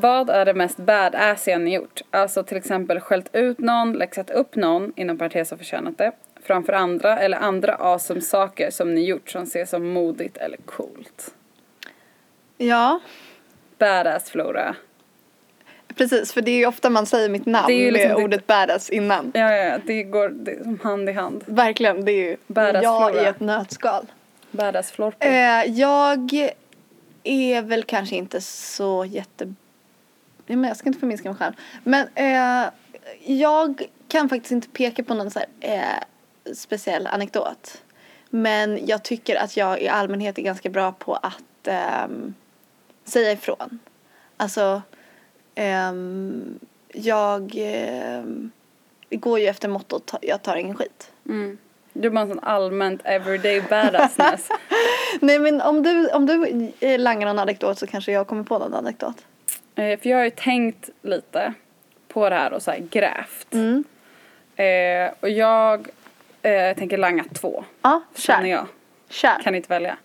Vad är det mest badassiga ni gjort? Alltså till exempel skällt ut någon, läxat upp någon, inom parentes har förtjänat det, framför andra eller andra awesome saker som ni gjort som ses som modigt eller coolt. Ja, Badass Flora. precis. För det är ju ofta man säger mitt namn Det är ju liksom med ditt- ordet badass innan. Ja, ja, ja, det går det som hand i hand. Verkligen, det är ju Badass jag Flora. i ett nötskal. Badass Florpy. Eh, jag är väl kanske inte så jätte... Men jag ska inte förminska mig själv. Men eh, jag kan faktiskt inte peka på någon så här, eh, speciell anekdot. Men jag tycker att jag i allmänhet är ganska bra på att ehm, säga ifrån. Alltså, ehm, jag ehm, går ju efter mottot jag tar ingen skit. Mm. Du är bara en sån allmänt everyday badassness. Nej men om du, om du eh, langar någon anekdot så kanske jag kommer på någon anekdot. Eh, För jag har ju tänkt lite på det här och så här grävt. Mm. Eh, och jag eh, tänker langa två. Ja, Känner kör. jag. Kör. Kan inte välja.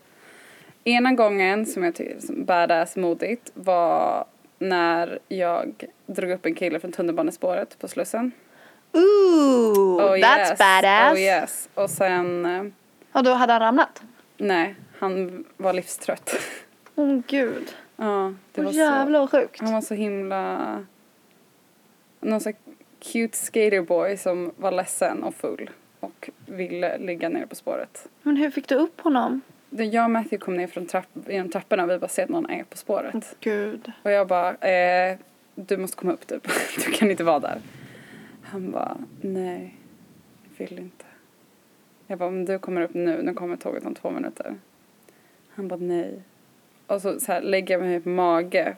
Ena gången som jag tycker som badass modigt var när jag drog upp en kille från tunnelbanespåret på Slussen. Ooh, Oh that's yes. badass. Oh yes. Och sen, eh, Och då hade han ramlat? nej, han var livstrött. Åh oh, gud. Ja, det Åh var så. jävlar vad sjukt. Han var så himla... Någon här cute skaterboy som var ledsen och full och ville ligga ner på spåret. Men hur fick du upp honom? Jag och Matthew kom ner från trapp, genom trapporna och vi bara ser att någon är på spåret. Gud. Och jag bara, eh, du måste komma upp typ. Du kan inte vara där. Han bara, nej, jag vill inte. Jag bara, om du kommer upp nu, nu kommer tåget om två minuter. Han bara, nej. Och så, så här, lägger jag mig på mage.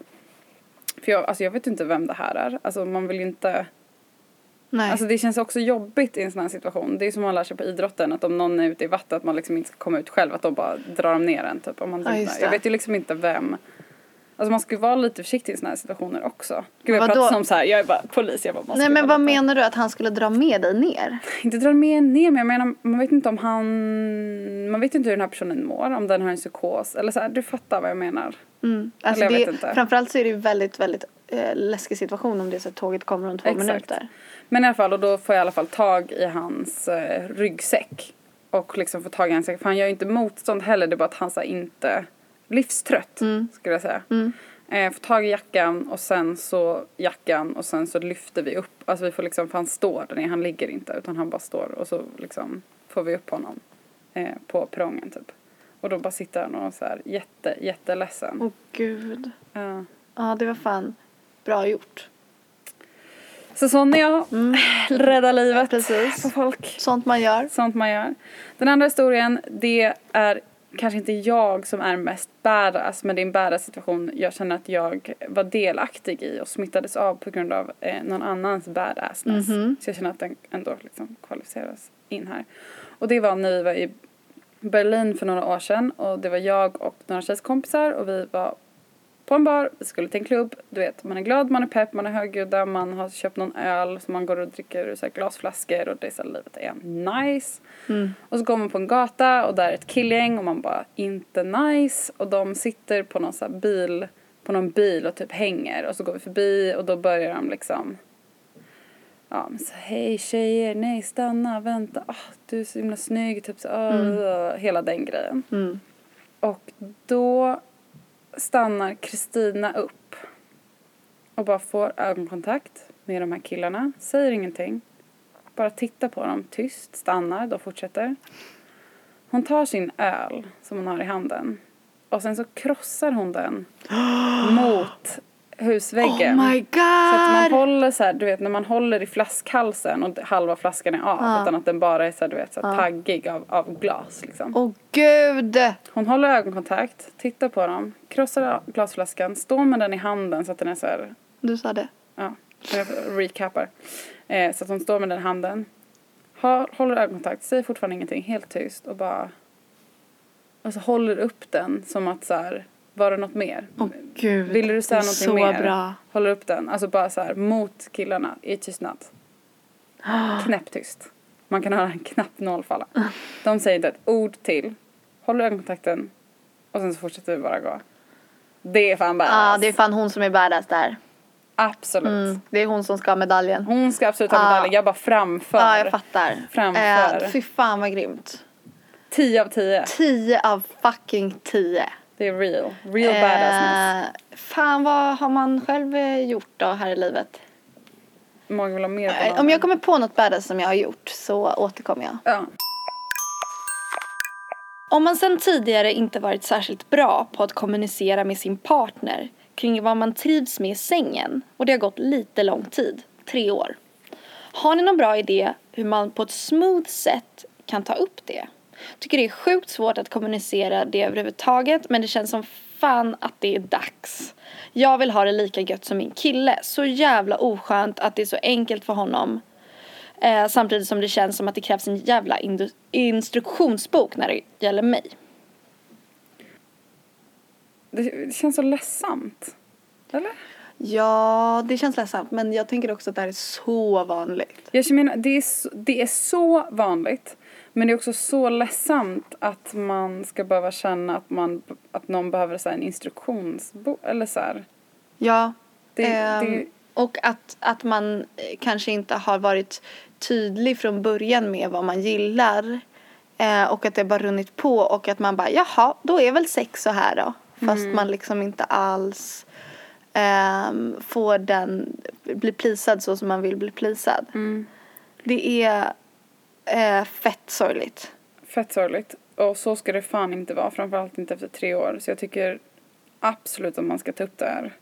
För jag, alltså jag vet inte vem det här är. Alltså man vill ju inte. Nej. Alltså det känns också jobbigt i en sån här situation. Det är som man lär sig på idrotten att om någon är ute i vattnet att man liksom inte ska komma ut själv. Att de bara drar dem ner en typ. Om man Ja, jag vet ju liksom inte vem. Alltså man ska ju vara lite försiktig i såna här situationer också. Gud jag pratar som så här, jag är bara polis. Jag bara, Nej men vad menar du att han skulle dra med dig ner? Inte dra med ner men jag menar man vet inte om han. Man vet inte hur den här personen mår. Om den har en psykos. Eller så här, du fattar vad jag menar. Mm. Alltså Eller jag det, vet inte. Framförallt så är det ju väldigt, väldigt eh, läskig situation om det är så att tåget kommer om två Exakt. minuter. Men i alla fall och då får jag i alla fall tag i hans eh, ryggsäck. Och liksom får tag i hans säck. För han gör ju inte motstånd heller. Det är bara att han så inte livstrött. Mm. Skulle jag säga. Mm. Eh, får tag i jackan och sen så jackan och sen så lyfter vi upp. Alltså vi får liksom, för han står där nere, han ligger inte utan han bara står och så liksom får vi upp honom eh, på perrongen typ. Och då bara sitter han och så här jätte, jätteledsen. Åh gud. Ja. Ja det var fan bra gjort. Så sån är jag. Mm. Rädda livet Precis. på folk. Sånt man gör. Sånt man gör. Den andra historien, det är kanske inte jag som är mest badass, men det är en badass situation jag känner att jag var delaktig i och smittades av på grund av eh, någon annans badassness. Mhm. Så jag känner att den ändå liksom kvalificeras in här. Och det var när vi var i Berlin för några år sedan och det var jag och några tjejskompisar och vi var på en bar, vi skulle till en klubb, du vet man är glad, man är pepp, man är högljudda, man har köpt någon öl som man går och dricker ur så glasflaskor och det är så livet är nice. Mm. Och så går man på en gata och där är ett killgäng och man bara inte nice och de sitter på någon så bil, på någon bil och typ hänger och så går vi förbi och då börjar de liksom Ja men så hej tjejer, nej stanna, vänta, ah, du är så himla snygg, typ så, ah, hela den grejen. Mm. Och då stannar Kristina upp och bara får ögonkontakt med de här killarna, säger ingenting. Bara tittar på dem tyst, stannar, de fortsätter. Hon tar sin öl som hon har i handen och sen så krossar hon den mot husväggen. Oh my god! Så att man håller så här, du vet när man håller i flaskhalsen och halva flaskan är av Ja. utan att den bara är så här, du vet så här, Ja. taggig av, av glas liksom. Åh gud! Hon håller ögonkontakt, tittar på dem, krossar glasflaskan, står med den i handen så att den är så här, Du sa det. ja, jag recapar. Eh, så att hon står med den i handen, har, håller ögonkontakt, säger fortfarande ingenting, helt tyst och bara, och så håller upp den som att så här, var det något mer? Åh gud. Ville du säga så mer? bra. Håller upp den, alltså bara så här mot killarna i tystnad. Knäpptyst. Man kan höra en knapp noll falla. De säger inte ett ord till. Håller ögonkontakten och sen så fortsätter vi bara gå. Det är fan badass. Ja, det är fan hon som är badass där. Absolut. Mm, det är hon som ska ha medaljen. Hon ska absolut ha Ja. medaljen, jag bara framför. Ja, jag fattar. Framför. Eh, fy fan vad grymt. 10 av 10. 10 av fucking 10. Det är real. Real badassness. Eh, fan vad har man själv eh, gjort då här i livet? Många vill ha mer Eh. Om jag kommer på något badass som jag har gjort så återkommer jag. Ja. Om man sedan tidigare inte varit särskilt bra på att kommunicera med sin partner kring vad man trivs med i sängen och det har gått lite lång tid, tre år. Har ni någon bra idé hur man på ett smooth sätt kan ta upp det? Tycker det är sjukt svårt att kommunicera det överhuvudtaget men det känns som fan att det är dags. Jag vill ha det lika gött som min kille. Så jävla oskönt att det är så enkelt för honom Eh, samtidigt som det känns som att det krävs en jävla indu- instruktionsbok när det gäller mig. Det, det känns så ledsamt. Eller? Ja, det känns ledsamt men jag tänker också att det här är så vanligt. Jag menar, det är, så, det är så vanligt. Men det är också så ledsamt att man ska behöva känna att, man, att någon behöver så en instruktionsbok. Eller så här. Ja. Det, ehm, det, och att, att man eh, kanske inte har varit tydlig från början med vad man gillar. Eh, och att det bara runnit på och att man bara jaha, då är väl sex så här då. Fast man liksom inte alls ehm, får den, bli plisad så som man vill bli plisad. mm, Det är eh, fett sorgligt. fett sorgligt. Och så ska det fan inte vara. Framförallt inte efter tre år. Så jag tycker absolut att man ska ta upp det här.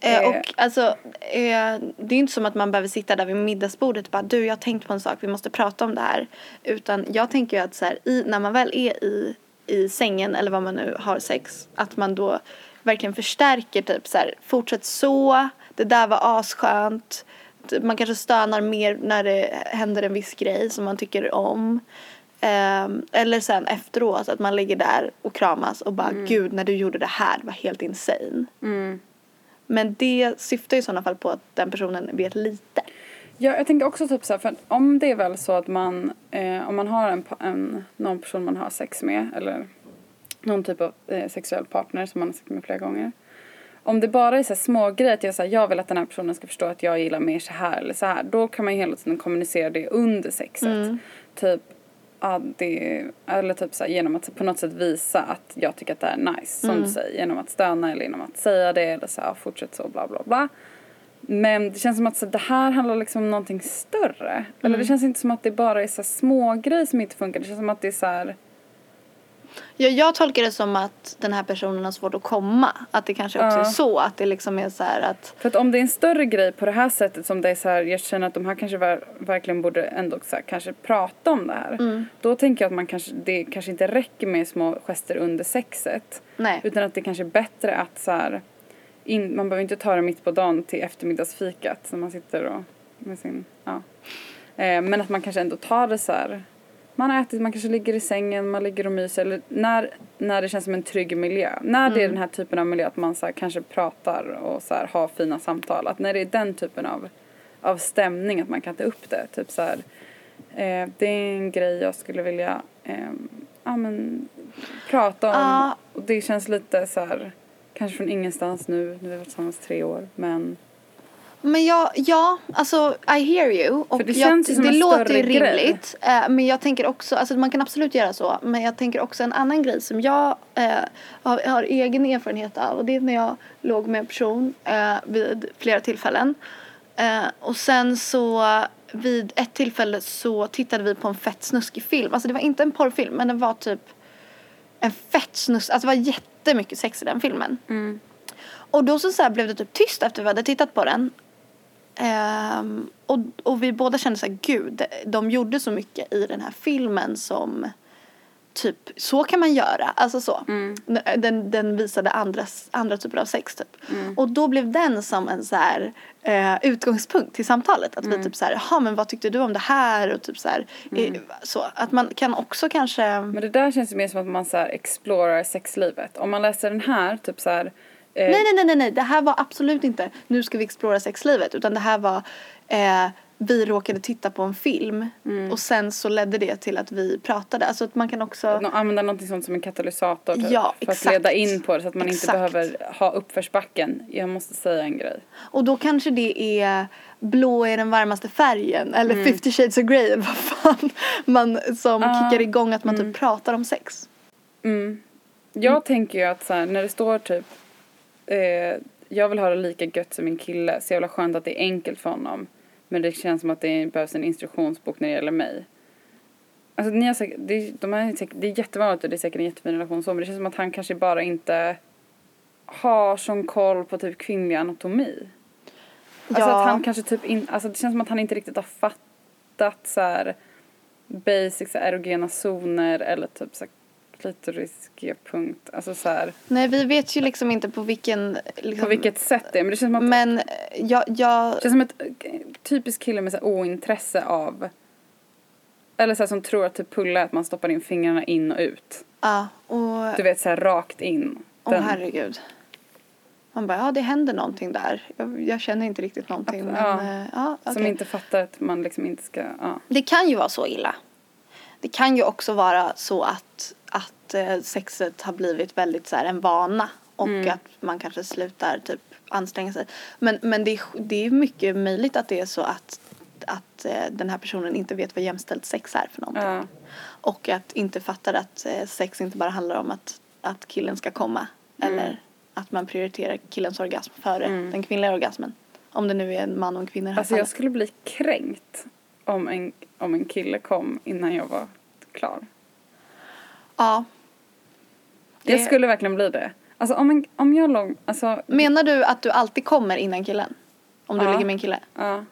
Eh, Eh. och alltså, eh, det är inte som att man behöver sitta där vid middagsbordet och bara du jag har tänkt på en sak, vi måste prata om det här. Utan jag tänker ju att så här, i, när man väl är i, i sängen eller vad man nu har sex, att man då verkligen förstärker typ så här, fortsätt så, det där var asskönt. Man kanske stönar mer när det händer en viss grej som man tycker om. Ehm, eller sen efteråt att man ligger där och kramas och bara gud när du gjorde det här det var helt insane. Mm. Men det syftar ju i sådana fall på att den personen vet lite. Ja, jag tänker också typ så här, för om det är väl så att man, eh, om man har en, en, någon person man har sex med eller någon typ av eh, sexuell partner som man har sex med flera gånger. Om det bara är så här små grejer att jag, så här, jag vill att den här personen ska förstå att jag gillar mer så här eller så här. Då kan man ju hela tiden kommunicera det under sexet. Typ, ja, det, eller typ så här, genom att på något sätt visa att jag tycker att det är nice. Som du säger, genom att stöna eller genom att säga det eller så här, fortsätt så bla bla bla. Men det känns som att så, det här handlar liksom om någonting större. Eller det känns inte som att det bara är så små grejer som inte funkar. Det känns som att det är så här, Jag, jag tolkar det som att den här personen har svårt att komma. Att det kanske också Ja. är så. Att det liksom är så att För att om det är en större grej på det här sättet som det är så här, jag känner att de här kanske ver- verkligen borde ändå så här, kanske prata om det här. Då tänker jag att man kanske, det kanske inte räcker med små gester under sexet. nej. Utan att det kanske är bättre att så här, in, man behöver inte ta det mitt på dagen till eftermiddagsfikat när man sitter och med sin, ja. Eh, men att man kanske ändå tar det så här. Man har ätit, man kanske ligger i sängen, man ligger och myser. Eller när, när det känns som en trygg miljö. När det är den här typen av miljö att man så här, kanske pratar och så här, har fina samtal. Att när det är den typen av, av stämning att man kan ta upp det. Typ så här, eh, det är en grej jag skulle vilja eh, ja, men, prata om. Ja. Och det känns lite så här, kanske från ingenstans nu. Nu har vi varit tillsammans tre år. Men Men jag, ja, alltså I hear you. Och För det jag, känns ju som det en låter ju rimligt. Eh, men jag tänker också, alltså man kan absolut göra så. Men jag tänker också en annan grej som jag eh, har, har egen erfarenhet av. Och det är när jag låg med en person eh, vid flera tillfällen. Eh, och sen så vid ett tillfälle så tittade vi på en fett snuskig film. Alltså det var inte en porrfilm men det var typ en fett snusk, alltså det var jättemycket sex i den filmen. Och då så, så här blev det typ tyst efter vi hade tittat på den. Ehm, och, och vi båda kände så här, gud, de gjorde så mycket i den här filmen som typ, så kan man göra. Alltså så. Den, den visade andra, andra typer av sex typ. Och då blev den som en så här eh, utgångspunkt till samtalet. Att vi typ så här, jaha men vad tyckte du om det här? Och typ så här, eh, så. Att man kan också kanske Men det där känns ju mer som att man så här explorar sexlivet. Om man läser den här, typ så här. Eh, Nej, nej, nej, nej, nej, det här var absolut inte nu ska vi explora sexlivet utan det här var eh, vi råkade titta på en film Mm. och sen så ledde det till att vi pratade. Alltså att man kan också... Nå- Använda något sånt som en katalysator typ, Ja, för att exakt. leda in på det så att man Exakt. inte behöver ha uppförsbacken. Jag måste säga en grej. Och då kanske det är blå är den varmaste färgen eller 50 shades of grey vad fan man som Mm. Ah, kickar igång att man typ pratar om sex. Mm. Jag tänker ju att så här, när det står typ eh, jag vill ha det lika gött som min kille så jävla skönt att det är enkelt för honom. Men det känns som att det behövs en instruktionsbok när det gäller mig. Alltså ni har säkert, det, är- de är säkert, det är jättevanligt och det är säkert en jättefin relation så men det känns som att han kanske bara inte har sån koll på typ kvinnlig anatomi. Alltså Ja. att han kanske typ in, alltså det känns som att han inte riktigt har fattat så här basic så här, erogena zoner eller typ så här klitoris G-punkt. Alltså så här, Nej vi vet ju liksom inte på vilken... Liksom, på vilket sätt det är. Men det känns som att Men jag, jag, det känns som ett eh, typiskt kille med så här ointresse av eller så här, som tror att typ pulla är att man stoppar in fingrarna in och ut. ja och... Du vet så här rakt in. Åh Den- herregud. Man bara, ja det händer någonting där. Jag, jag känner inte riktigt någonting. Att- men, ja. eh, ja, Som okej. inte fattar att man liksom inte ska, ja. Det kan ju vara så illa. Det kan ju också vara så att, att eh, sexet har blivit väldigt så här en vana. Och Mm. att man kanske slutar typ anstränga sig. Men, men det, är, det är mycket möjligt att det är så att, att eh, den här personen inte vet vad jämställt sex är för någonting. ja. Och att inte fattar att eh, sex inte bara handlar om att, att killen ska komma. Eller att man prioriterar killens orgasm före Mm. den kvinnliga orgasmen. Om det nu är en man och en kvinna i det här Alltså jag skulle bli kränkt om en, om en kille kom innan jag var klar. Ja. Jag Det- skulle verkligen bli det. Alltså om, en, om jag låg, alltså, Menar du att du alltid kommer innan killen? Om du Ja. ligger med en kille? ja.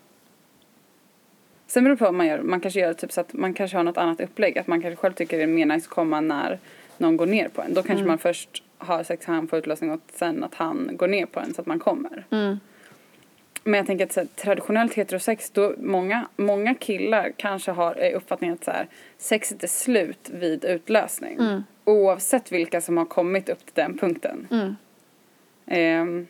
Sen beror det på vad man gör. Man kanske gör typ så att man kanske har något annat upplägg. Att man kanske själv tycker det är mer nice att komma när någon går ner på en. Då kanske Mm. man först har sex, han får utlösning och sen att han går ner på en så att man kommer. Mm. Men jag tänker att så här, traditionellt heterosex, då många, många killar kanske har uppfattningen att så här, sexet är slut vid utlösning. Mm. Oavsett vilka som har kommit upp till den punkten. Mm. Ehm,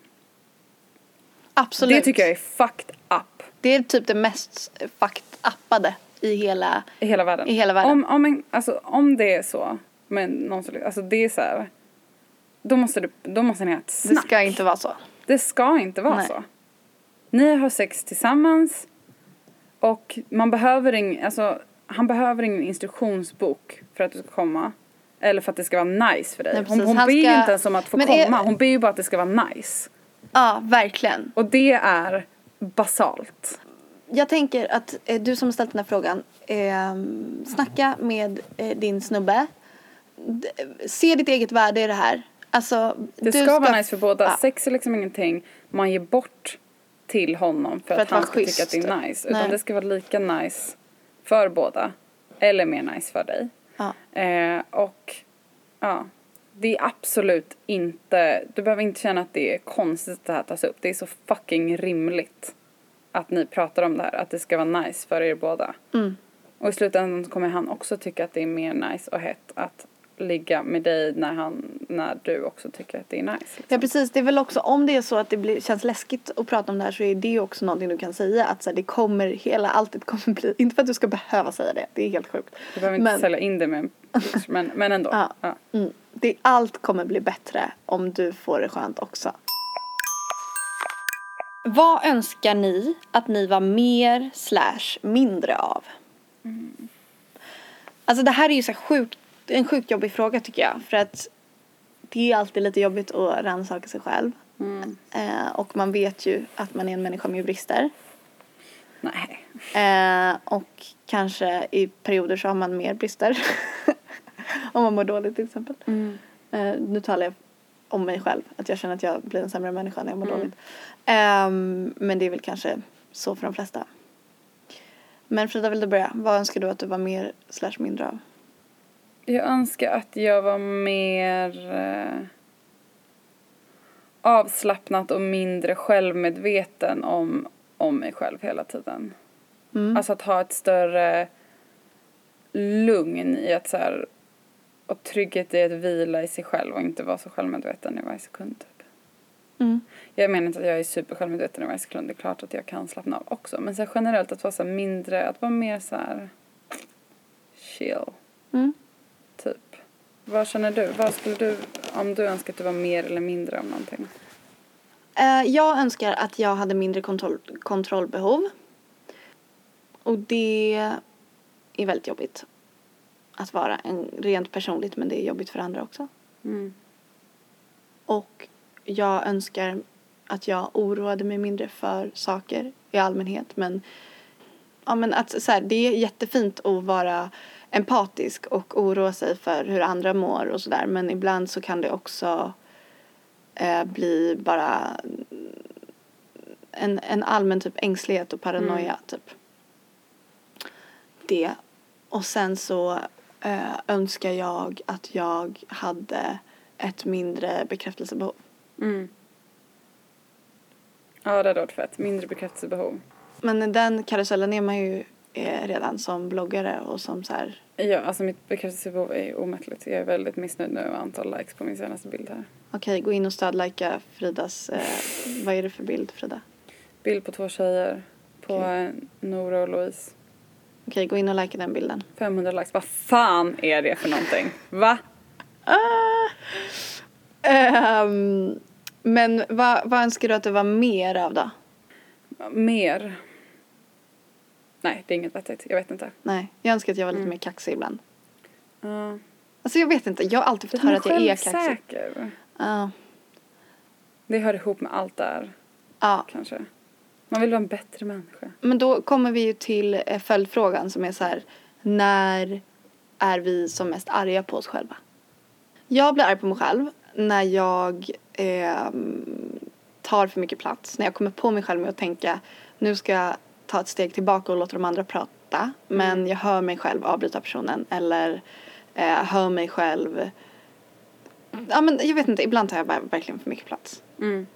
Absolut. det tycker jag är fucked up Det är typ det mest fucked-appade i hela... i hela världen. I hela världen. Om, om, en, alltså, om det är så, men någon som, alltså det är så här, då måste, du, då måste ni ha ett Det snack. ska inte vara så. Det ska inte vara Nej. så. Ni har sex tillsammans och man behöver ing, alltså, han behöver ingen instruktionsbok för att du ska komma. Eller för att det ska vara nice för dig. Nej, hon hon Han ber ju ska- inte ens om att få Men komma, är- hon ber ju bara att det ska vara nice. Ja, verkligen. Och det är basalt. Jag tänker att eh, du som har ställt den här frågan, eh, snacka med eh, din snubbe. D- se ditt eget värde i det här. Alltså, Det du ska, vara nice för båda. Ja. Sex är liksom ingenting man ger bort till honom för, För att, att han ska tycka att det schysst. är nice. Utan Nej. det ska vara lika nice för båda. Eller mer nice för dig. Ja. Eh, och ja, det är absolut inte, du behöver inte känna att det är konstigt att det här tas upp. Det är så fucking rimligt att ni pratar om det här. Att det ska vara nice för er båda. Mm. Och i slutändan kommer han också tycka att det är mer nice och hett att ligga med dig när, han, när du också tycker att det är nice. Liksom. Ja precis, det är väl också om det är så att det blir, känns läskigt att prata om det här så är det också någonting du kan säga att så här, det kommer hela, alltid kommer bli, inte för att du ska behöva säga det, det är helt sjukt. Du behöver inte Men- sälja in det med en pitch, men, men ändå. Ja. Ja. Mm. Det, allt kommer bli bättre om du får det skönt också. Vad önskar ni att ni var mer slash mindre av? Alltså det här är ju så sjukt, en sjukt jobbig fråga tycker jag. För att det är alltid lite jobbigt att rannsaka sig själv. Mm. Eh, och man vet ju att man är en människa med brister. Nej. Eh, och kanske i perioder så har man mer brister. om man mår dåligt till exempel. Mm. Eh, nu talar jag om mig själv. Att jag känner att jag blir en sämre människa när jag mår Mm. dåligt. Ehm, men det är väl kanske så för de flesta. Men Frida, vill du börja? Vad önskar du att du var mer slash mindre av? Jag önskar att jag var mer eh, avslappnat och mindre självmedveten om, om mig själv hela tiden. Mm. Alltså att ha ett större lugn i att så här, och trygghet i att vila i sig själv och inte vara så självmedveten i varje sekund. Typ. Mm. Jag menar inte att jag är supersjälvmedveten i varje sekund. Det är klart att jag kan slappna av också. Men så generellt att vara så mindre, att vara mer så här chill. Mm. Typ. Vad känner du? Vad skulle du, om du önskar att du var mer eller mindre av någonting? Eh, jag önskar att jag hade mindre kontroll, kontrollbehov. Och det är väldigt jobbigt att vara en, rent personligt men det är jobbigt för andra också. Mm. Och jag önskar att jag oroade mig mindre för saker i allmänhet men ja men att så här, det är jättefint att vara empatisk och oroa sig för hur andra mår och sådär men ibland så kan det också eh, bli bara en, en allmän typ ängslighet och paranoia typ. Det. Och sen så eh, önskar jag att jag hade ett mindre bekräftelsebehov. Mm. Ja, det hade varit fett. Mindre bekräftelsebehov. Men den karusellen är man ju eh, redan som bloggare och som så här. Ja, alltså mitt bekräftelsebehov är omättligt. Jag är väldigt missnöjd nu med antal likes på min senaste bild här. Okej, gå in och stödlajka Fridas, eh, vad är det för bild Frida? Bild på två tjejer. På eh, Nora och Louise. Okej, gå in och likea den bilden. 500 likes. Vad fan är det för någonting? Va? Ah! Ehm, men vad, vad önskar du att det var mer av då? Mer? Nej, det är inget vettigt. Jag vet inte. Nej, jag önskar att jag var lite Mm. mer kaxig ibland. Ja. Alltså jag vet inte, jag har alltid fått höra att jag är kaxig. självsäker. Ja. Det hör ihop med allt där, ja, kanske. Man vill vara en bättre människa. men då kommer vi ju till eh, följdfrågan som är så här, när är vi som mest arga på oss själva? Jag blir arg på mig själv när jag ehm, tar för mycket plats, när jag kommer på mig själv med att tänka nu ska jag ta ett steg tillbaka och låta de andra prata men jag hör mig själv avbryta personen eller eh, hör mig själv Ja men jag vet inte, ibland tar jag verkligen för mycket plats Mm.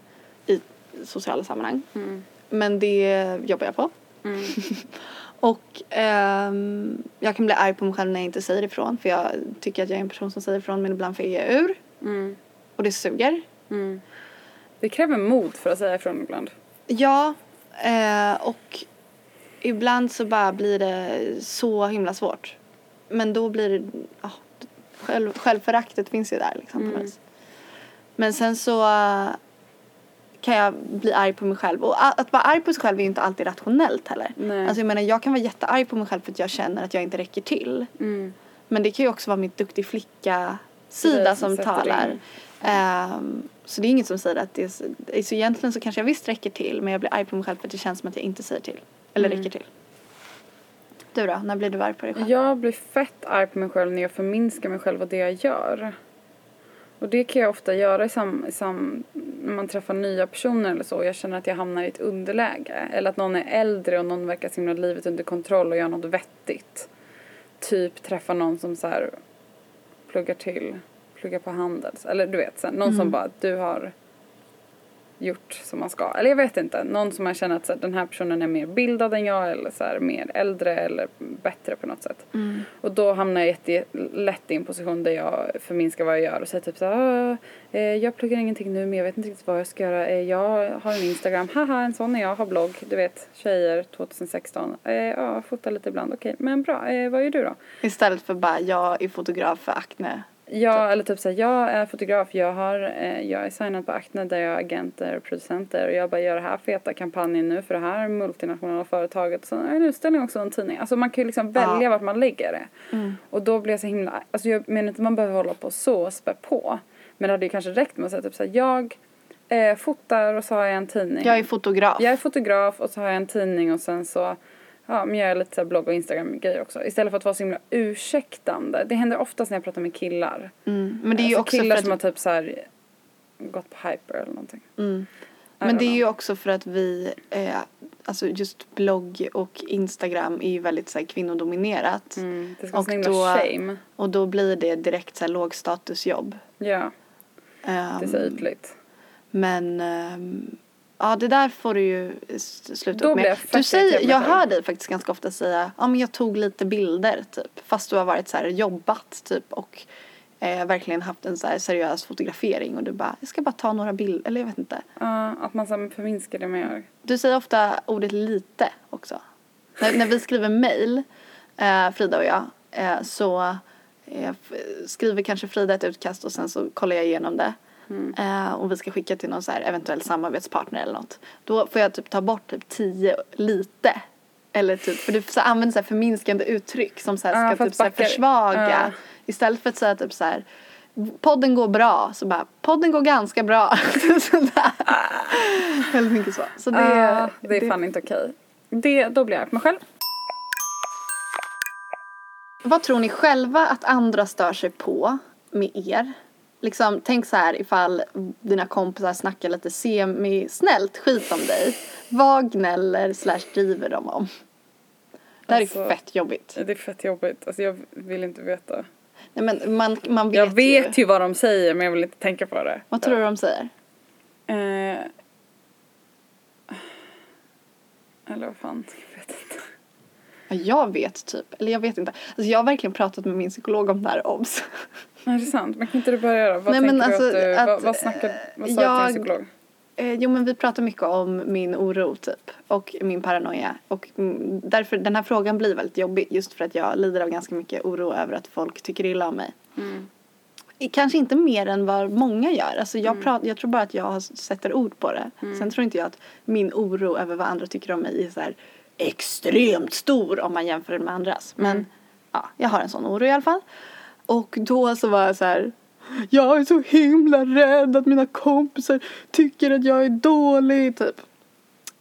i sociala sammanhang. Mm. Men det jobbar jag på. Mm. Och ehm, jag kan bli arg på mig själv när jag inte säger ifrån för jag tycker att jag är en person som säger ifrån men ibland fegar jag ur Mm. och det suger. Mm. Det kräver mod för att säga ifrån ibland. Ja, eh, och ibland så bara blir det så himla svårt. Men då blir det, ja, själv, självföraktet finns ju där liksom Mm. Men sen så eh, kan jag bli arg på mig själv. Och att vara arg på sig själv är ju inte alltid rationellt heller. Nej. Alltså jag menar jag kan vara jättearg på mig själv för att jag känner att jag inte räcker till. Mm. Men det kan ju också vara mitt duktig flicka-sida som talar. in. Ehm, så det är inget som säger att det är så, så egentligen så kanske jag visst räcker till men jag blir arg på mig själv för att det känns som att jag inte säger till. Eller Mm. räcker till. Du då? När blir du arg på dig själv? Jag blir fett arg på mig själv när jag förminskar mig själv och det jag gör. Och det kan jag ofta göra i sam, sam, när man träffar nya personer eller så och jag känner att jag hamnar i ett underläge. Eller att någon är äldre och någon verkar så himla livet under kontroll och gör något vettigt. Typ träffa någon som så här pluggar till, pluggar på Handels. Eller du vet, så någon som Mm. bara, du har gjort som man ska. Eller jag vet inte, någon som man känner att så den här personen är mer bildad än jag eller så här, mer äldre eller bättre på något sätt. Mm. Och då hamnar jag jätte, lätt i en position där jag förminskar vad jag gör och säger typ så här, "Ah, eh, jag pluggar ingenting nu men jag vet inte riktigt vad jag ska göra. Eh, jag har en Instagram, haha en sån är jag, har blogg, du vet, tjejer 2016. Eh, ja, fotar lite ibland, okej, men bra, vad gör du då? Istället för bara jag är fotograf för Acne. Ja, eller typ såhär, jag är fotograf, jag, har, eh, jag är signad på Acne där jag är agenter och producenter och jag bara gör det här feta kampanjen nu för det här multinationella företaget. Så är en utställning också en tidning. Alltså man kan ju liksom välja Ja. vart man lägger det. Mm. Och då blir jag så himla, alltså jag menar inte man behöver hålla på så och spä på. Men det hade ju kanske räckt med att säga typ såhär, jag eh, fotar och så har jag en tidning. Jag är fotograf. Jag är fotograf och så har jag en tidning och sen så ja, men jag gör lite så blogg och Instagram-grejer också. Istället för att vara så himla ursäktande. Det händer oftast när jag pratar med killar. Mm. Men det är ju alltså också killar för som att, har typ så här gått på hyper eller någonting. mm. Men det är ju också för att vi, eh, alltså just blogg och Instagram är ju väldigt så här, kvinnodominerat. Mm, det ska Och då- shame. Och då blir det direkt så här lågstatusjobb. Ja, det är så ytligt. Men ehm, ja, det där får du ju sluta Då upp med. Du säger, jag hör dig faktiskt ganska ofta säga, ja men jag tog lite bilder typ. Fast du har varit så här jobbat typ och eh, verkligen haft en så här seriös fotografering och du bara, jag ska bara ta några bilder, eller jag vet inte. Ja, att man så förminskar det man gör. Du säger ofta ordet lite också. När, när vi skriver mail, eh, Frida och jag, eh, så eh, skriver kanske Frida ett utkast och sen så kollar jag igenom det. Eh, och vi ska skicka till någon så här eventuell samarbetspartner eller något. Då får jag typ ta bort typ tio lite. Eller typ, för du så använder så här förminskande uttryck som så här Ja, ska för typ så här försvaga. Ja. Istället för att säga typ så här podden går bra så bara podden går ganska bra. Sådär. Väldigt mycket så. Så det, Ah, det är fan inte okej. Det, då blir jag arg på mig själv. Vad tror ni själva att andra stör sig på med er? Liksom, tänk så här ifall dina kompisar snackar lite semi-snällt skit om dig. Vad gnäller slash driver de om? Det här Alltså, är fett jobbigt. Det är fett jobbigt. Alltså jag vill inte veta. Nej, men man, man vet Jag vet ju. ju vad de säger men jag vill inte tänka på det. Vad tror du de säger? Eh, eller vad fan, jag vet inte. Ja, jag vet typ. Eller jag vet inte. Alltså, jag har verkligen pratat med min psykolog om det här obs. Nej, det är sant. Men kan inte du börja då? Vad Nej, men alltså, att du, vad, att, vad snackar, vad sa jag- din psykolog? Eh, jo men vi pratar mycket om min oro typ och min paranoia och mm, därför den här frågan blir väldigt jobbig just för att jag lider av ganska mycket oro över att folk tycker illa om mig. Mm. Kanske inte mer än vad många gör. Alltså jag, prat, jag tror bara att jag sätter ord på det. Sen tror inte jag att min oro över vad andra tycker om mig är så här extremt stor om man jämför den med andras. Men ja, jag har en sån oro i alla fall. Och då så var jag så här jag är så himla rädd att mina kompisar tycker att jag är dålig typ.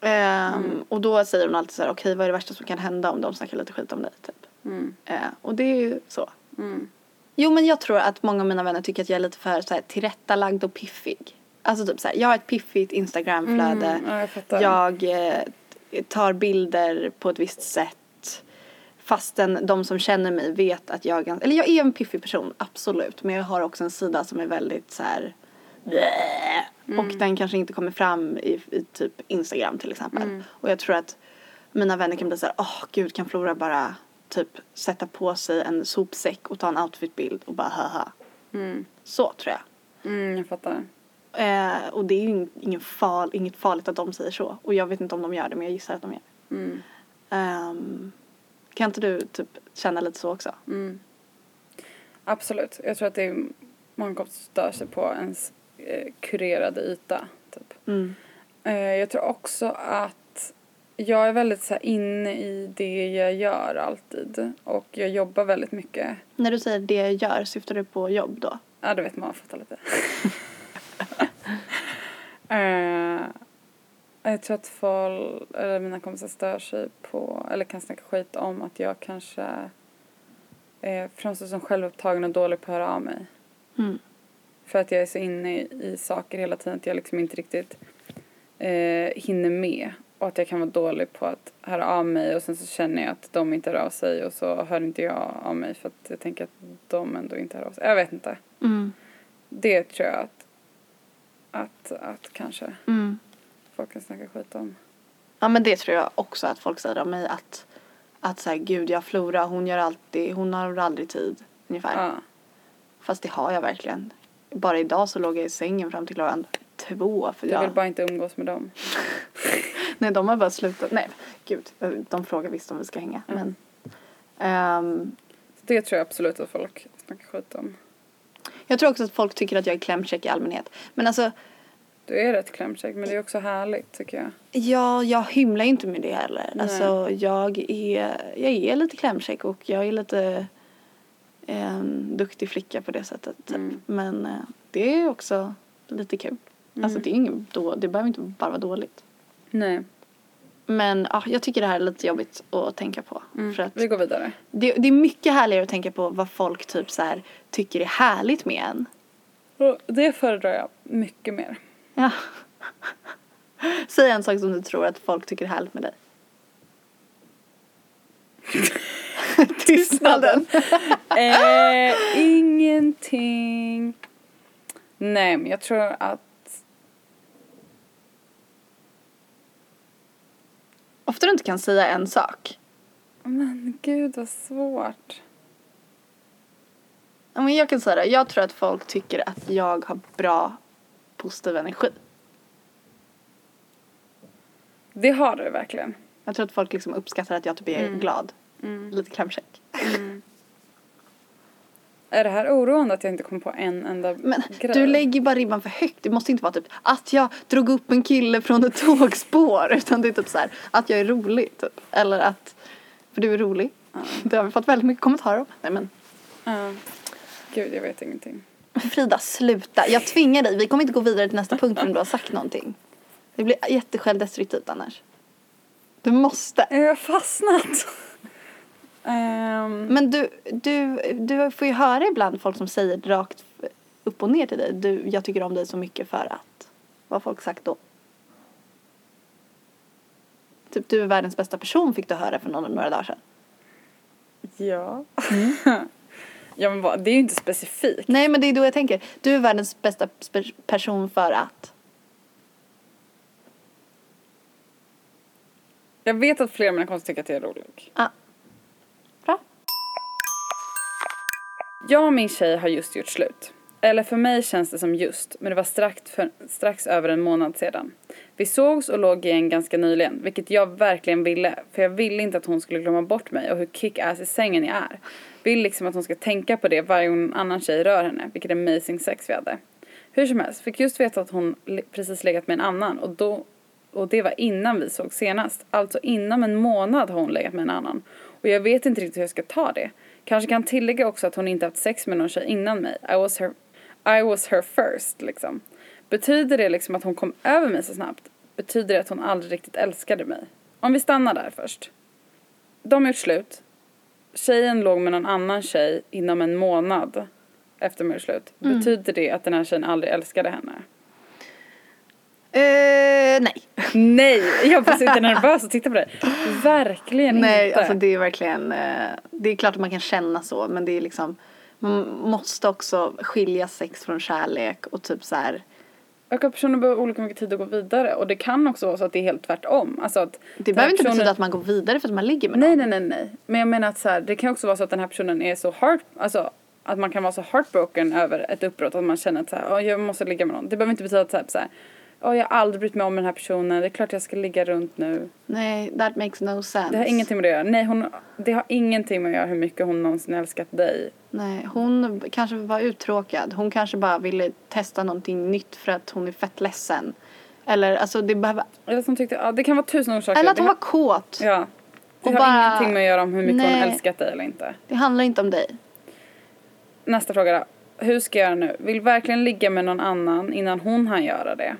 Ehm, Och då säger hon alltid så här, okej vad är det värsta som kan hända om de snackar lite skit om dig typ. Mm. Eh, och det är ju så. Mm. Jo men jag tror att många av mina vänner tycker att jag är lite för så här, tillrättalagd och piffig. Alltså typ så här, jag har ett piffigt instagramflöde. Mm, ja, jag jag eh, tar bilder på ett visst sätt. Fastän de som känner mig vet att jag, eller jag är en piffig person, absolut. Men jag har också en sida som är väldigt så här. bleh. Och den kanske inte kommer fram i, i typ Instagram till exempel. Och jag tror att mina vänner kan bli så här, åh gud kan Flora bara typ sätta på sig en sopsäck och ta en outfitbild och bara haha. Mm. Så tror jag. Mm, jag fattar. Eh, och det är ju ing- ingen fal, inget farligt att de säger så. Och jag vet inte om de gör det men jag gissar att de gör det. Mm. Ehm, kan inte du typ känna lite så också? Mm. Absolut. Jag tror att det är många som stör sig på ens eh, kurerade yta. Typ. Mm. Eh, jag tror också att jag är väldigt så här, inne i det jag gör alltid. Och jag jobbar väldigt mycket. När du säger det jag gör, syftar du på jobb då? Ja, du vet man fattar lite. eh, jag tror att folk, eller mina kompisar stör sig på, eller kan snacka skit om att jag kanske eh, framstår som självupptagen och dålig på att höra av mig. Mm. För att jag är så inne i, i saker hela tiden att jag liksom inte riktigt eh, hinner med. Och att jag kan vara dålig på att höra av mig och sen så känner jag att de inte hör av sig och så hör inte jag av mig för att jag tänker att de ändå inte hör av sig. Jag vet inte. Mm. Det tror jag att, att, att kanske Mm. Folk kan snacka skit om. Ja men det tror jag också att folk säger om mig att att så här, gud jag Flora hon gör alltid, hon har aldrig tid ungefär. Ja. Fast det har jag verkligen. Bara idag så låg jag i sängen fram till klockan två för Du jag, vill bara inte umgås med dem. nej de har bara slutat, nej gud de frågar visst om vi ska hänga Mm. men Så det tror jag absolut att folk snackar skit om. jag tror också att folk tycker att jag är klämkäck i allmänhet. Men alltså Du är rätt klämkäck men det är också härligt tycker jag. Ja, jag hymlar inte med det heller. Nej. Alltså, jag är, jag är lite klämkäck och jag är lite en duktig flicka på det sättet. Typ. Mm. Men eh, det är också lite kul. Alltså det är ingen då, det behöver inte bara vara dåligt. Nej. Men ja, jag tycker det här är lite jobbigt att tänka på. Mm. För att Vi går vidare. det, det är mycket härligare att tänka på vad folk typ så här tycker är härligt med en. Det föredrar jag mycket mer. Ja. Säg en sak som du tror att folk tycker är härligt med dig. Tystnaden. eh, ingenting. Nej, men jag tror att... Ofta du inte kan säga en sak. Men gud vad svårt. Ja, men jag kan säga det, jag tror att folk tycker att jag har bra positiv energi. Det har du verkligen. Jag tror att folk liksom uppskattar att jag typ är Mm. glad. Mm. Lite klämkäck. Är det här oroande att jag inte kom på en enda Men grej? du lägger bara ribban för högt. Det måste inte vara typ att jag drog upp en kille från ett tågspår. Utan det är typ så här att jag är rolig typ. Eller att, för du är rolig. Det har vi fått väldigt mycket kommentarer om. Nej men Ja. Gud, jag vet ingenting. Frida sluta. Jag tvingar dig. Vi kommer inte gå vidare till nästa punkt förrän du har sagt någonting. Det blir jättesjälvdestruktivt annars. Du måste. Jag har fastnat. Ehm, Men du, du, du får ju höra ibland folk som säger rakt upp och ner till dig. Du, jag tycker om dig så mycket för att. Vad har folk sagt då? Typ du är världens bästa person fick du höra för några, några dagar sedan. ja. ja, men vad, det är ju inte specifikt. Nej men det är då jag tänker. Du är världens bästa person för att. Jag vet att flera av mina kompisar tycker att jag är rolig. Ah. Bra. Jag och min tjej har just gjort slut. Eller för mig känns det som just, men det var strax, för, strax över en månad sedan. Vi sågs och låg igen ganska nyligen, vilket jag verkligen ville. För jag ville inte att hon skulle glömma bort mig och hur kick-ass i sängen jag är. Vill liksom att hon ska tänka på det varje gång en annan tjej rör henne, vilket amazing sex vi hade. Hur som helst, fick just veta att hon precis legat med en annan och då och det var innan vi såg senast. Alltså inom en månad har hon legat med en annan. Och jag vet inte riktigt hur jag ska ta det. Kanske kan tillägga också att hon inte haft sex med någon tjej innan mig. I was her, I was her first liksom. Betyder det liksom att hon kom över mig så snabbt? Betyder det att hon aldrig riktigt älskade mig? Om vi stannar där först. De har gjort slut. Tjejen låg med någon annan tjej inom en månad efter de gjort slut. Betyder det att den här tjejen aldrig älskade henne? Eh, nej. Nej, jag bara sitter nervös och tittar på dig. Verkligen Nej, inte. alltså det är verkligen, eh, det är klart att man kan känna så men det är liksom, man måste också skilja sex från kärlek och typ så här. Och att personer behöver olika mycket tid att gå vidare. Och det kan också vara så att det är helt tvärtom. Alltså att Det behöver inte personen- betyda att man går vidare för att man ligger med Nej, någon. nej, nej, nej. Men jag menar att så här, det kan också vara så att den här personen är så heart, alltså att man kan vara så heartbroken över ett uppbrott att man känner att så här, "Åh, jag måste ligga med någon. Det behöver inte betyda att så här, så här "Åh, jag har aldrig brytt mig om den här personen, det är klart jag ska ligga runt nu. Nej, that makes no sense. Det har ingenting med det att göra. Nej, hon, det har ingenting med att göra hur mycket hon någonsin älskat dig. Nej, hon kanske var uttråkad. Hon kanske bara ville testa någonting nytt för att hon är fett ledsen. Eller alltså det behöver, Eller som tyckte, ja det kan vara tusen orsaker. eller att hon var kåt. Ja. Det Och har bara- ingenting med att göra om hur mycket hon Nej. älskat dig eller inte. Det handlar inte om dig. Nästa fråga då. Hur ska jag göra nu? Vill verkligen ligga med någon annan innan hon hann göra det?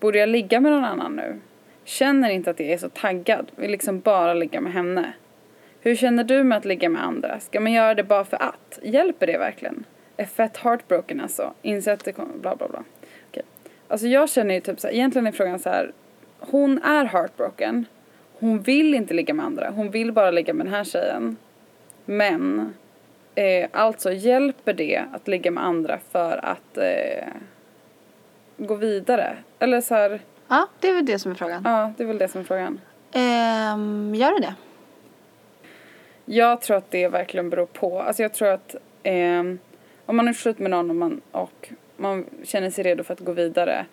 Borde jag ligga med någon annan nu? Känner inte att jag är så taggad. Vill liksom bara ligga med henne. Hur känner du med att ligga med andra? Ska man göra det bara för att? Hjälper det verkligen? Är fett heartbroken alltså. Inser att det kommer, bla bla bla. Okej. Alltså jag känner ju typ så här, egentligen är frågan så här. Hon är heartbroken. Hon vill inte ligga med andra. Hon vill bara ligga med den här tjejen. Men eh, alltså hjälper det att ligga med andra för att eh, gå vidare? Eller så här, Ja, det är väl det som är frågan. ja det är väl det som är frågan. Ehm, gör det det? Jag tror att det verkligen beror på. Alltså jag tror att ehm, om man är slut med någon och man, och man känner sig redo för att gå vidare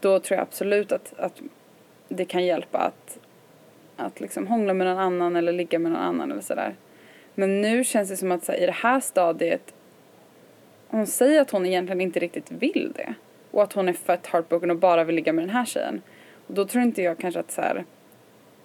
då tror jag absolut att, att det kan hjälpa att, att liksom hångla med någon annan eller ligga med någon annan eller sådär. Men nu känns det som att här, i det här stadiet hon säger att hon egentligen inte riktigt vill det. Och att hon är fett heartbroken och bara vill ligga med den här tjejen. Och då tror inte jag kanske att så här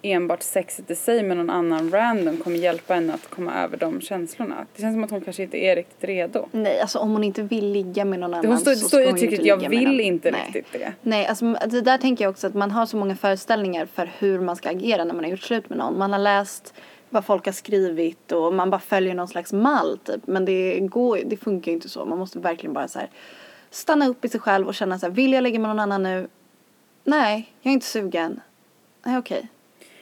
enbart sexet i sig med någon annan random kommer hjälpa henne att komma över de känslorna. Det känns som att hon kanske inte är riktigt redo. Nej, alltså om hon inte vill ligga med någon annan Hon står, så ska hon inte jag vill inte Nej. riktigt det. Nej, alltså det där tänker jag också att man har så många föreställningar för hur man ska agera när man har gjort slut med någon. Man har läst vad folk har skrivit och man bara följer någon slags mall typ. Men det går det funkar ju inte så. Man måste verkligen bara så här stanna upp i sig själv och känna så här, vill jag ligga med någon annan nu? Nej, jag är inte sugen. Nej, okej.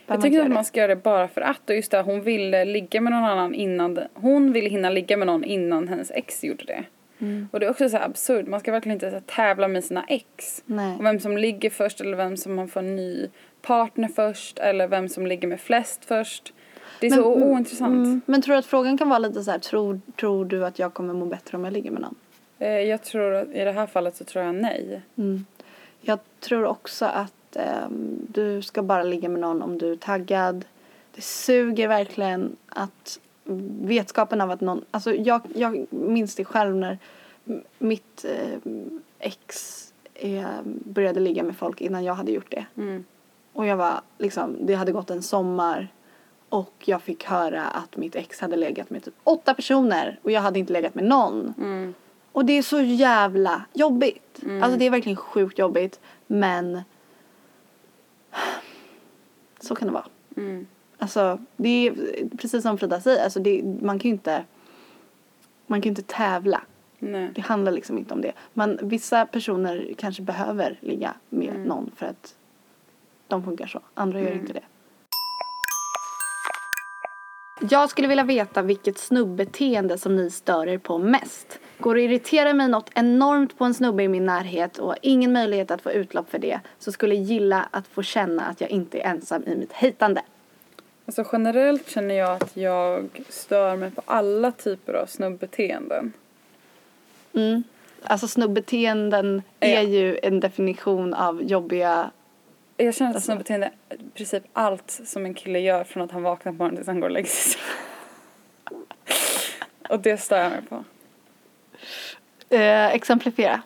Jag Behöver man tycker att man ska göra det bara för att. Och just det, hon ville ligga med någon annan innan, hon ville hinna ligga med någon innan hennes ex gjorde det. Mm. Och det är också så här absurt, man ska verkligen inte så tävla med sina ex. Nej. Och vem som ligger först eller vem som man får en ny partner först eller vem som ligger med flest först. Det är så ointressant. men tror du att frågan kan vara lite så här, tror, tror du att jag kommer må bättre om jag ligger med någon? Eh, Jag tror att i det här fallet så tror jag nej. Mm. Jag tror också att ehm, du ska bara ligga med någon om du är taggad. Det suger verkligen att vetskapen av att någon, alltså jag, jag minns det själv när mitt eh, ex eh, började ligga med folk innan jag hade gjort det. Mm. Och jag var liksom, det hade gått en sommar och jag fick höra att mitt ex hade legat med typ åtta personer och jag hade inte legat med någon. Mm. Och det är så jävla jobbigt. Alltså det är verkligen sjukt jobbigt. Men så kan det vara. Mm. Alltså det är precis som Frida säger. Alltså det, man kan ju inte man kan inte tävla. Nej. Det handlar liksom inte om det. Man, vissa personer kanske behöver ligga med någon för att de funkar så. Andra gör inte det. Jag skulle vilja veta vilket snubbeteende som ni stör er på mest. Går det att irritera mig något enormt på en snubbe i min närhet och har ingen möjlighet att få utlopp för det så skulle jag gilla att få känna att jag inte är ensam i mitt hejtande. Alltså generellt känner jag att jag stör mig på alla typer av snubbeteenden. Mm. Alltså snubbeteenden är Ja. ju en definition av jobbiga Jag känner att Alltså- snubbeteende är i princip allt som en kille gör från att han vaknar på morgonen tills han går och lägger sig. och det stör jag mig på. Eh, exemplifiera.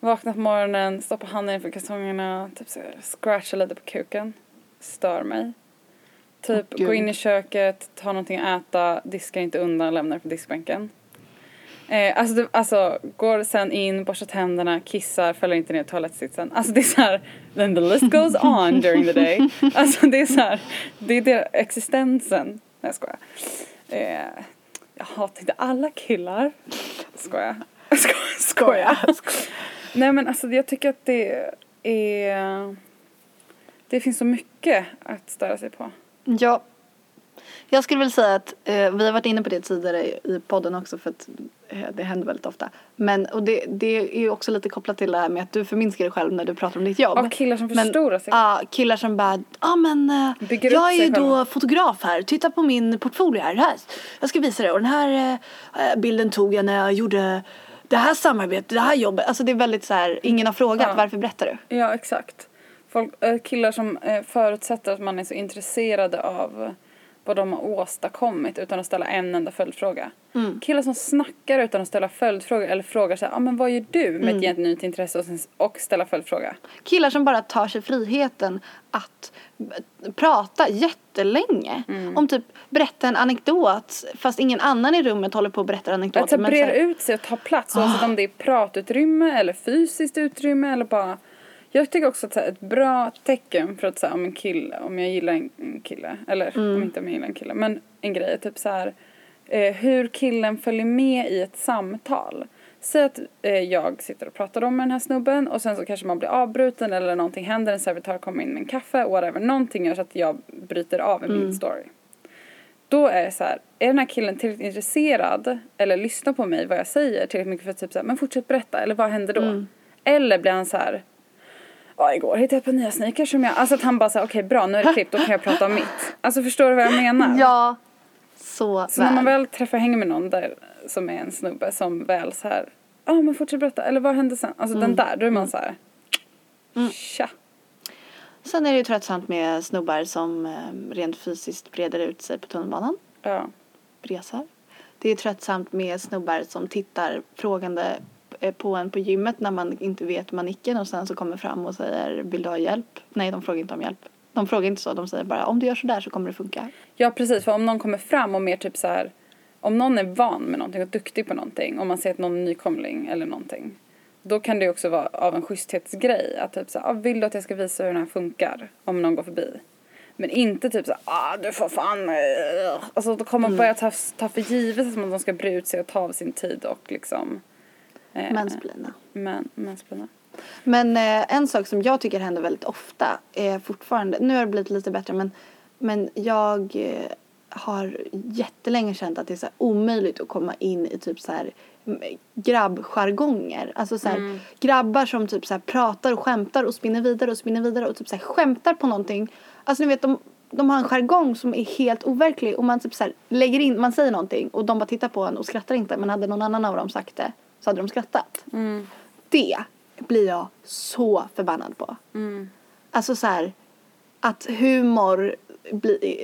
Vakna på morgonen, stoppa handen inför kalsongerna, typ så scratcha lite på kuken. Stör mig. Typ Gud. gå in i köket, ta någonting att äta, diska inte undan, lämna det på diskbänken. Eh, alltså, det, alltså går sen in, borstar tänderna, kissar, fäller inte ner toalettsitsen. Alltså det är så här, then the list goes on during the day. Alltså det är så här, det är det, existensen. Nej jag skojar. Eh, jag hatar inte alla killar. Skojar. Skojar. Skojar. Nej men alltså jag tycker att det är... Det finns så mycket att störa sig på. Ja. Jag skulle väl säga att eh, vi har varit inne på det tidigare i podden också för att det händer väldigt ofta. Men och det, det är ju också lite kopplat till det här med att du förminskar dig själv när du pratar om ditt jobb. Ja, killar som förstorar sig. Ja, killar som bara, ja ah, men eh, Bygger jag är ju då fotograf här, titta på min portfolio här. här. Jag ska visa dig och den här eh, bilden tog jag när jag gjorde det här samarbetet, det här jobbet. Alltså det är väldigt så här, ingen har frågat, Ja. varför berättar du? Ja, exakt. Folk, eh, killar som eh, förutsätter att man är så intresserade av eh, vad de har åstadkommit utan att ställa en enda följdfråga. Mm. Killar som snackar utan att ställa följdfrågor eller frågar ja ah, men vad gör du med Mm. ett genuint intresse och, sen, och ställa följdfråga. Killar som bara tar sig friheten att prata jättelänge. Mm. Om typ berätta en anekdot fast ingen annan i rummet håller på att berätta anekdoter. Att så breda ut sig och ta plats oavsett om det är pratutrymme eller fysiskt utrymme eller bara jag tycker också att här, ett bra tecken för att säga om en kille, om jag gillar en, kille, eller Mm. om inte om jag gillar en kille, men en grej är typ så här eh, hur killen följer med i ett samtal. Säg att eh, jag sitter och pratar om med den här snubben och sen så kanske man blir avbruten eller någonting händer, en servitör kommer in med en kaffe, whatever, någonting gör så att jag bryter av Mm. min story. Då är det så här, är den här killen tillräckligt intresserad eller lyssnar på mig vad jag säger tillräckligt mycket för att typ så här, men fortsätt berätta eller vad händer då? Mm. Eller blir han så här, ja igår hittade jag par nya sneakers som jag, alltså att han bara säger okej bra nu är det klippt, då kan jag prata om mitt. Alltså förstår du vad jag menar? Ja, så, Så när man väl. väl träffar hänger med någon där som är en snubbe som väl så här, ja men fortsätt berätta eller vad hände sen? Alltså den där, då är man så här, Mm. tja. Sen är det ju tröttsamt med snubbar som eh, rent fysiskt breder ut sig på tunnelbanan. Ja. Bresar. Det är tröttsamt med snubbar som tittar frågande på en på gymmet när man inte vet manicken och sen så kommer fram och säger vill du ha hjälp? Nej, de frågar inte om hjälp. De frågar inte så, de säger bara om du gör sådär så kommer det funka. Ja precis, för om någon kommer fram och mer typ så här om någon är van med någonting och duktig på någonting, om man ser att någon är nykomling eller någonting. Då kan det också vara av en schysthetsgrej att typ så här, ah, vill du att jag ska visa hur den här funkar? Om någon går förbi. Men inte typ så här, ah du får fan, uh. Alltså då kommer man börja ta, ta för givet att de ska bre ut sig och ta av sin tid och liksom. Eh, Mansplaina. Men, mansplaina. Men eh, en sak som jag tycker händer väldigt ofta är fortfarande, nu har det blivit lite bättre men, men jag eh, har jättelänge känt att det är så omöjligt att komma in i typ så här mm, grabbjargonger. Alltså så här, grabbar som typ så pratar och skämtar och spinner vidare och spinner vidare och typ så här skämtar på någonting. alltså ni vet de, de har en jargong som är helt overklig och man typ så lägger in, man säger någonting och de bara tittar på en och skrattar inte men hade någon annan av dem sagt det så hade de skrattat. Det blir jag så förbannad på. Alltså så här att humor,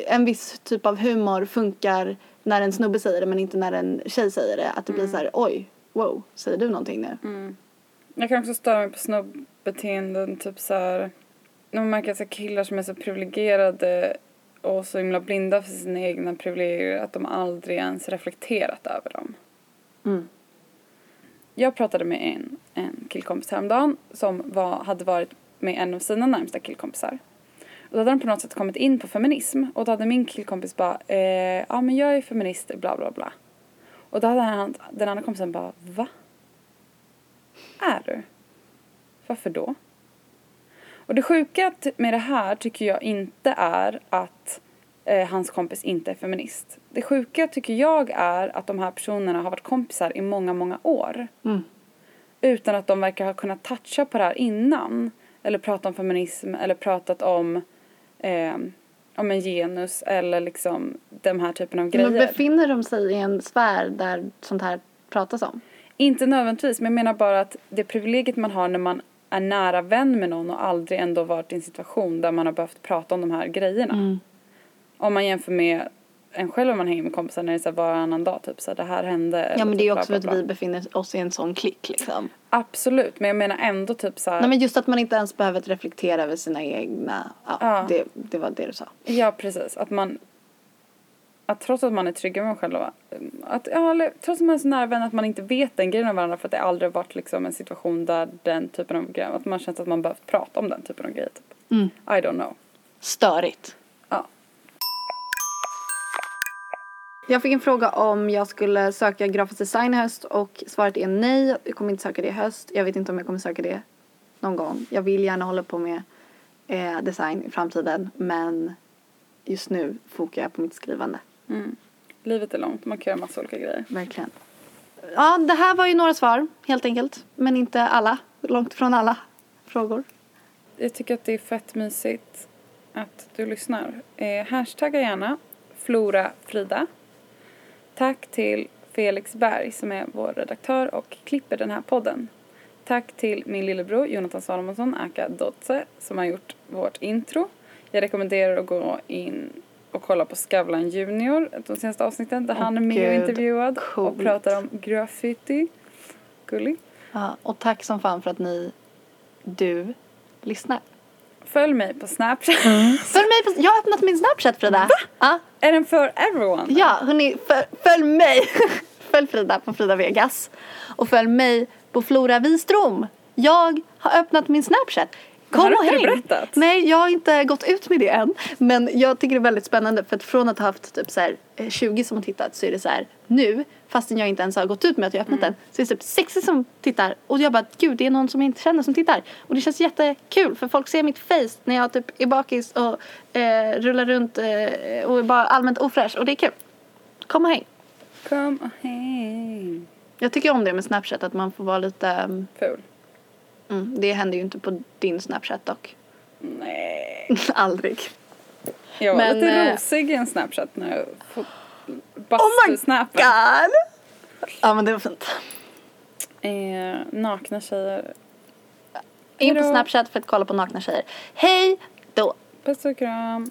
en viss typ av humor funkar när en snubbe säger det men inte när en tjej säger det. Att det blir så här, oj, wow, säger du någonting nu? Jag kan också störa mig på snubbbeteenden, typ så här. När man märker att killar som är så privilegierade och så himla blinda för sina egna privilegier att de aldrig ens reflekterat över dem. Mm. Jag pratade med en, en killkompis häromdagen som var, hade varit med en av sina närmsta killkompisar. Och då hade de på något sätt kommit in på feminism och då hade min killkompis bara eh, ja men jag är feminist bla bla bla. Och då hade han, den andra kompisen bara va? Är du? Varför då? Och det sjuka med det här tycker jag inte är att eh, hans kompis inte är feminist. Det sjuka tycker jag är att de här personerna har varit kompisar i många, många år. Mm. Utan att de verkar ha kunnat toucha på det här innan. Eller pratat om feminism eller pratat om, eh, om en genus eller liksom den här typen av grejer. Men befinner de sig i en sfär där sånt här pratas om? Inte nödvändigtvis, men jag menar bara att det privilegiet man har när man är nära vän med någon och aldrig ändå varit i en situation där man har behövt prata om de här grejerna. Mm. Om man jämför med en själv om man hänger med kompisar när det är så här varannan dag typ så här, det här hände. Ja men det är typ också för att vi befinner oss i en sån klick liksom. Absolut, men jag menar ändå typ så här. Nej men just att man inte ens behöver reflektera över sina egna, ja, Ja. Det, det var det du sa. Ja, precis. Att man att trots att man är trygg med sig själv att, ja, eller, trots att man är så nära vän att man inte vet den grejen av varandra för att det aldrig varit liksom en situation där den typen av grejer, att man känner att man behövt prata om den typen av grejer typ. Mm. I don't know. Störigt. Jag fick en fråga om jag skulle söka grafisk design i höst och svaret är nej. Jag kommer inte söka det i höst. Jag vet inte om jag kommer söka det någon gång. Jag vill gärna hålla på med eh, design i framtiden men just nu fokar jag på mitt skrivande. Mm. Livet är långt, man kan göra massa olika grejer. Verkligen. Ja, det här var ju några svar helt enkelt. Men inte alla. Långt ifrån alla frågor. Jag tycker att det är fett mysigt att du lyssnar. Eh, hashtagga gärna Flora Frida. Tack till Felix Berg som är vår redaktör och klipper den här podden. Tack till min lillebror Jonathan Salomonsson, aka Dotze, som har gjort vårt intro. Jag rekommenderar att gå in och kolla på Skavlan Junior, de senaste avsnitten, där Åh, han är med och intervjuad och coolt. pratar om graffiti. Gullig. Ja, och tack som fan för att ni, du, lyssnar. Följ mig på Snapchat. Följ mig på, jag har öppnat min Snapchat Frida. Va? Ja, är den för everyone? ja hörni, föl, följ mig. följ Frida på Frida Vegas. Och följ mig på Flora Wiström. Jag har öppnat min Snapchat. Kom har och häng. berättat. Nej, jag har inte gått ut med det än. Men jag tycker det är väldigt spännande för att från att ha haft typ så här, eh, 20 som har tittat så är det så här nu, fastän jag inte ens har gått ut med att jag öppnat Mm. den, så är det typ 60 som tittar och jag bara gud det är någon som jag inte känner som tittar. Och det känns jättekul för folk ser mitt face när jag typ är bakis och eh, rullar runt eh, och är bara allmänt ofräsch och det är kul. Kom och häng. Kom och häng. Jag tycker om det med Snapchat att man får vara lite, mm, Ful. Mm, det händer ju inte på din Snapchat dock. Nej. Aldrig. Jag var Men, lite eh, rosig i en Snapchat jag får Oh my bastu-snappen. God! Ja men det var fint. eh, nakna tjejer. In på. Snapchat för att kolla på nakna tjejer. Hej då! Puss och kram.